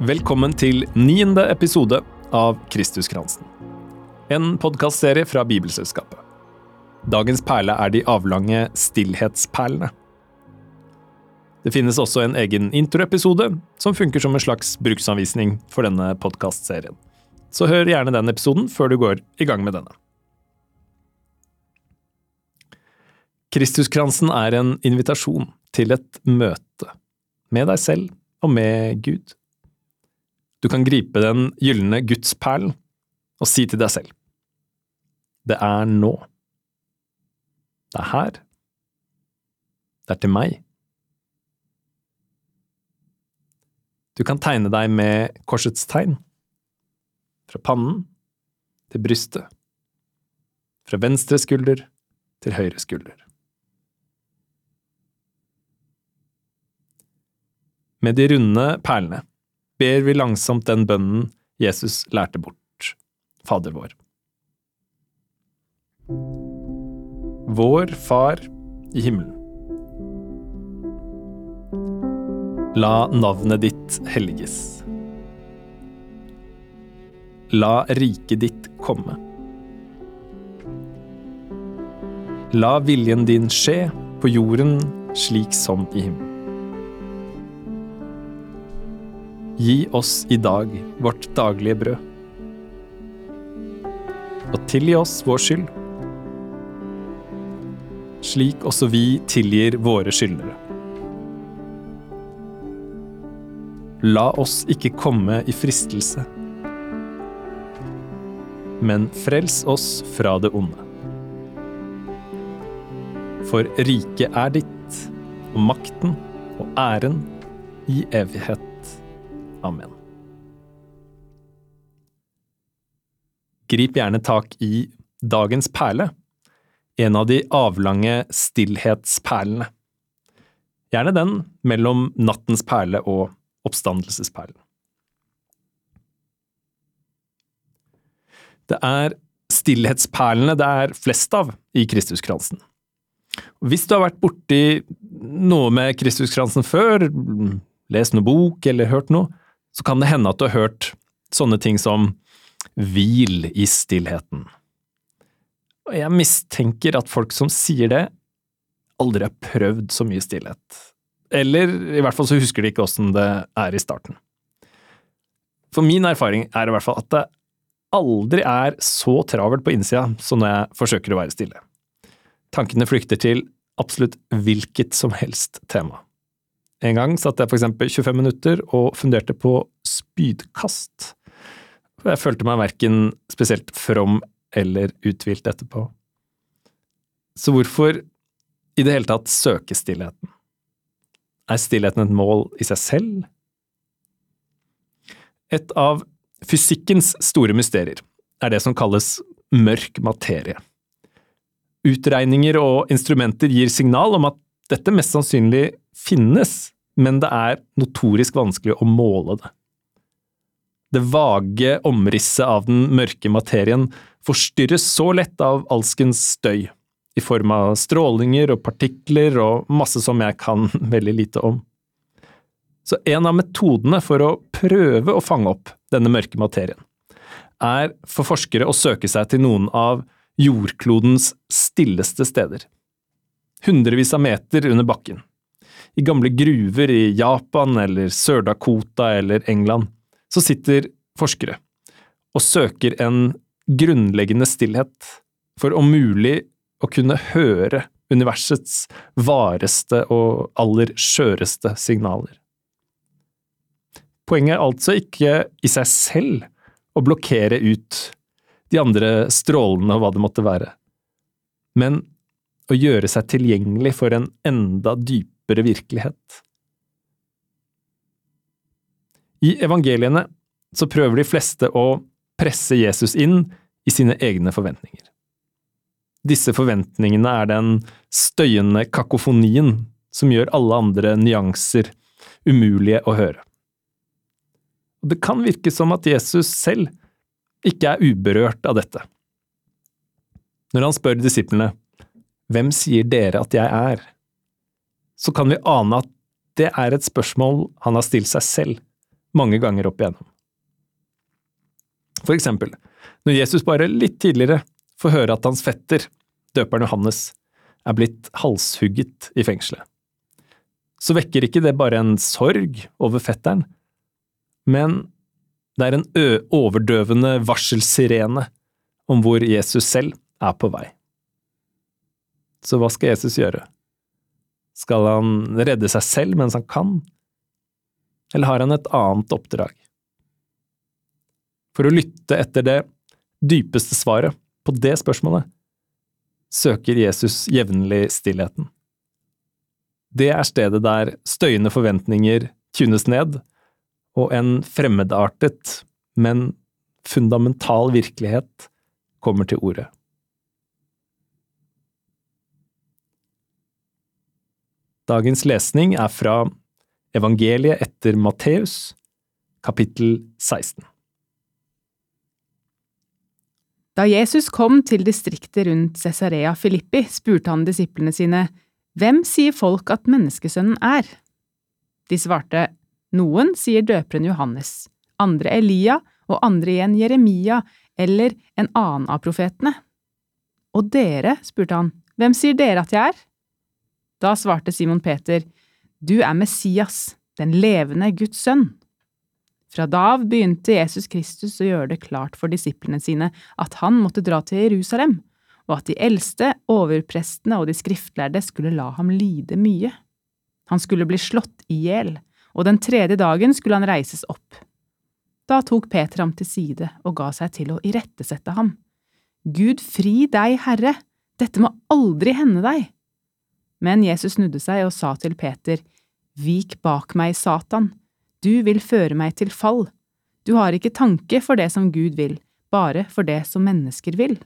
Velkommen til niende episode av Kristuskransen. En podkastserie fra Bibelselskapet. Dagens perle er de avlange stillhetsperlene. Det finnes også en egen introepisode som funker som en slags bruksanvisning for denne podkastserien. Så hør gjerne den episoden før du går i gang med denne. Kristuskransen er en invitasjon til et møte med deg selv og med Gud. Du kan gripe den gylne gudsperlen og si til deg selv Det er nå. Det er her. Det er til meg. Du kan tegne deg med korsets tegn. Fra pannen til brystet. Fra venstre skulder til høyre skulder. Med de runde perlene ber vi langsomt den bønnen Jesus lærte bort, Fader vår. Vår Far i himmelen. La navnet ditt helliges. La riket ditt komme. La viljen din skje på jorden slik som i himmelen. Gi oss i dag vårt daglige brød. Og tilgi oss vår skyld, slik også vi tilgir våre skyldnere. La oss ikke komme i fristelse, men frels oss fra det onde. For riket er ditt, og makten og æren i evighet. Amen. Grip gjerne tak i dagens perle, en av de avlange stillhetsperlene. Gjerne den mellom nattens perle og oppstandelsesperlen. Det er stillhetsperlene det er flest av i Kristuskransen. Hvis du har vært borti noe med Kristuskransen før, lest noe bok eller hørt noe, så kan det hende at du har hørt sånne ting som hvil i stillheten. Og jeg mistenker at folk som sier det, aldri har prøvd så mye stillhet. Eller i hvert fall så husker de ikke åssen det er i starten. For min erfaring er i hvert fall at det aldri er så travelt på innsida som når jeg forsøker å være stille. Tankene flykter til absolutt hvilket som helst tema. En gang satt jeg eksempel 25 minutter og funderte på spydkast. Jeg følte meg verken spesielt from eller uthvilt etterpå. Så hvorfor i det hele tatt søke stillheten? Er stillheten et mål i seg selv? Et av fysikkens store mysterier er det som kalles mørk materie. Utregninger og instrumenter gir signal om at dette mest sannsynlig finnes, men det er notorisk vanskelig å måle det. Det vage omrisset av den mørke materien forstyrres så lett av alskens støy, i form av strålinger og partikler og masse som jeg kan veldig lite om. Så en av metodene for å prøve å fange opp denne mørke materien, er for forskere å søke seg til noen av jordklodens stilleste steder. Hundrevis av meter under bakken i gamle gruver i Japan eller Sør-Dakota eller England, så sitter forskere og søker en grunnleggende stillhet for om mulig å kunne høre universets vareste og aller skjøreste signaler. Poenget er altså ikke i seg selv å blokkere ut de andre strålene og hva det måtte være, men å gjøre seg tilgjengelig for en enda dypere dypere virkelighet. I evangeliene så prøver de fleste å presse Jesus inn i sine egne forventninger. Disse forventningene er den støyende kakofonien som gjør alle andre nyanser umulige å høre. Og det kan virke som at Jesus selv ikke er uberørt av dette. Når han spør disiplene Hvem sier dere at jeg er? Så kan vi ane at det er et spørsmål han har stilt seg selv mange ganger opp igjennom. For eksempel, når Jesus bare litt tidligere får høre at hans fetter, døperen Johannes, er blitt halshugget i fengselet, så vekker ikke det bare en sorg over fetteren, men det er en overdøvende varselsirene om hvor Jesus selv er på vei. Så hva skal Jesus gjøre? Skal han redde seg selv mens han kan, eller har han et annet oppdrag? For å lytte etter det dypeste svaret på det spørsmålet søker Jesus jevnlig stillheten. Det er stedet der støyende forventninger tunes ned, og en fremmedartet, men fundamental virkelighet kommer til orde. Dagens lesning er fra Evangeliet etter Matteus, kapittel 16. Da Jesus kom til distriktet rundt Cesarea Filippi, spurte han disiplene sine, Hvem sier folk at menneskesønnen er? De svarte, Noen sier døperen Johannes, andre Elia og andre igjen Jeremia eller en annen av profetene. Og dere, spurte han, hvem sier dere at jeg er? Da svarte Simon Peter, Du er Messias, den levende Guds sønn. Fra da av begynte Jesus Kristus å gjøre det klart for disiplene sine at han måtte dra til Jerusalem, og at de eldste, overprestene og de skriftlærde skulle la ham lide mye. Han skulle bli slått i hjel, og den tredje dagen skulle han reises opp. Da tok Peter ham til side og ga seg til å irettesette ham. Gud fri deg, Herre, dette må aldri hende deg. Men Jesus snudde seg og sa til Peter, Vik bak meg, Satan, du vil føre meg til fall. Du har ikke tanke for det som Gud vil, bare for det som mennesker vil.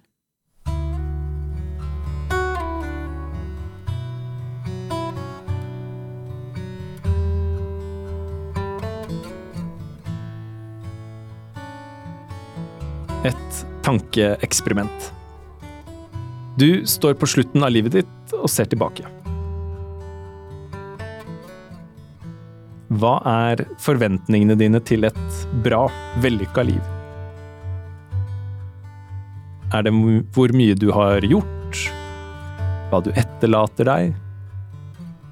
Et tankeeksperiment. Du står på slutten av livet ditt og ser tilbake. Hva er forventningene dine til et bra, vellykka liv? Er det hvor mye du har gjort? Hva du etterlater deg?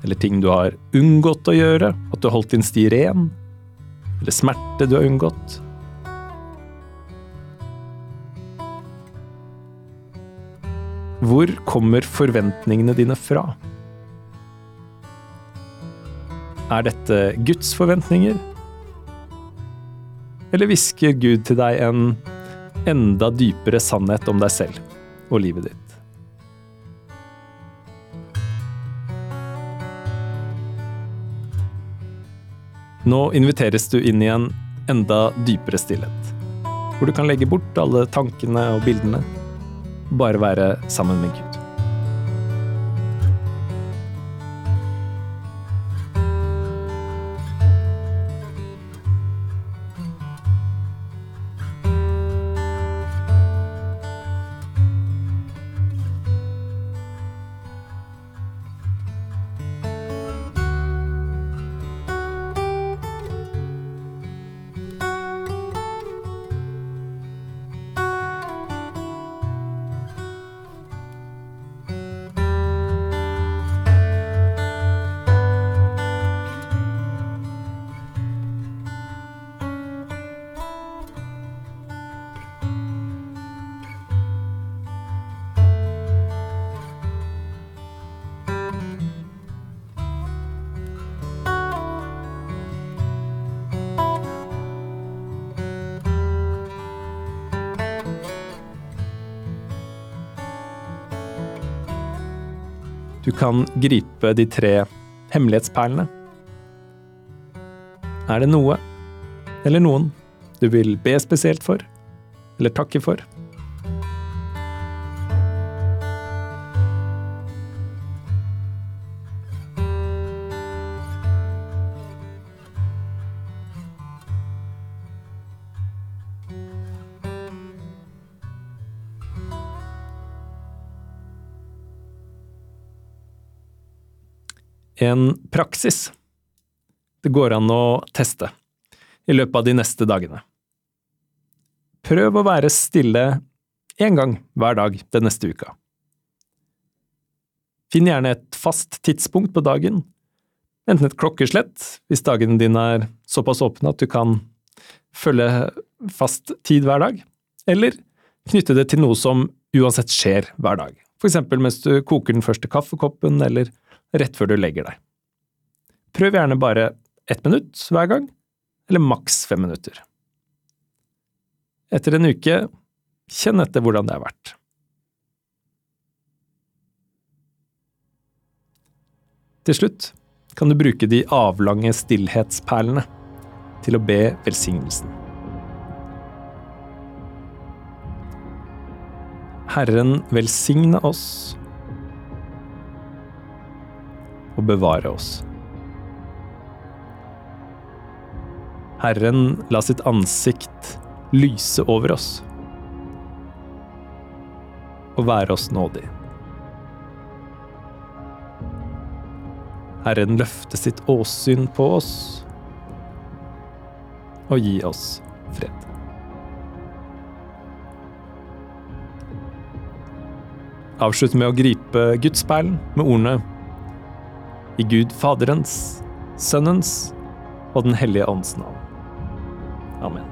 Eller ting du har unngått å gjøre? At du har holdt din sti ren? Eller smerte du har unngått? Hvor kommer forventningene dine fra? Er dette Guds forventninger? Eller hvisker Gud til deg en enda dypere sannhet om deg selv og livet ditt? Nå inviteres du inn i en enda dypere stillhet, hvor du kan legge bort alle tankene og bildene, bare være sammen med Gud. Du kan gripe de tre hemmelighetsperlene. Er det noe, eller noen, du vil be spesielt for, eller takke for? En praksis det går an å teste. i løpet av de neste dagene. Prøv å være stille én gang hver dag den neste uka. Finn gjerne et fast tidspunkt på dagen, enten et klokkeslett hvis dagen din er såpass åpne at du kan følge fast tid hver dag, eller knytte det til noe som uansett skjer hver dag, eksempel mens du koker den første kaffekoppen eller rett før du legger deg. Prøv gjerne bare ett minutt hver gang, eller maks fem minutter. Etter en uke, kjenn etter hvordan det har vært. Til slutt kan du bruke de avlange stillhetsperlene til å be velsignelsen. Herren velsigne oss og bevare oss. Herren la sitt ansikt lyse over oss og være oss nådig. Herren løfte sitt åsyn på oss og gi oss fred. Avslutt med å gripe gudsperlen med ordene i Gud Faderens, Sønnens og Den hellige ånds navn. Amen.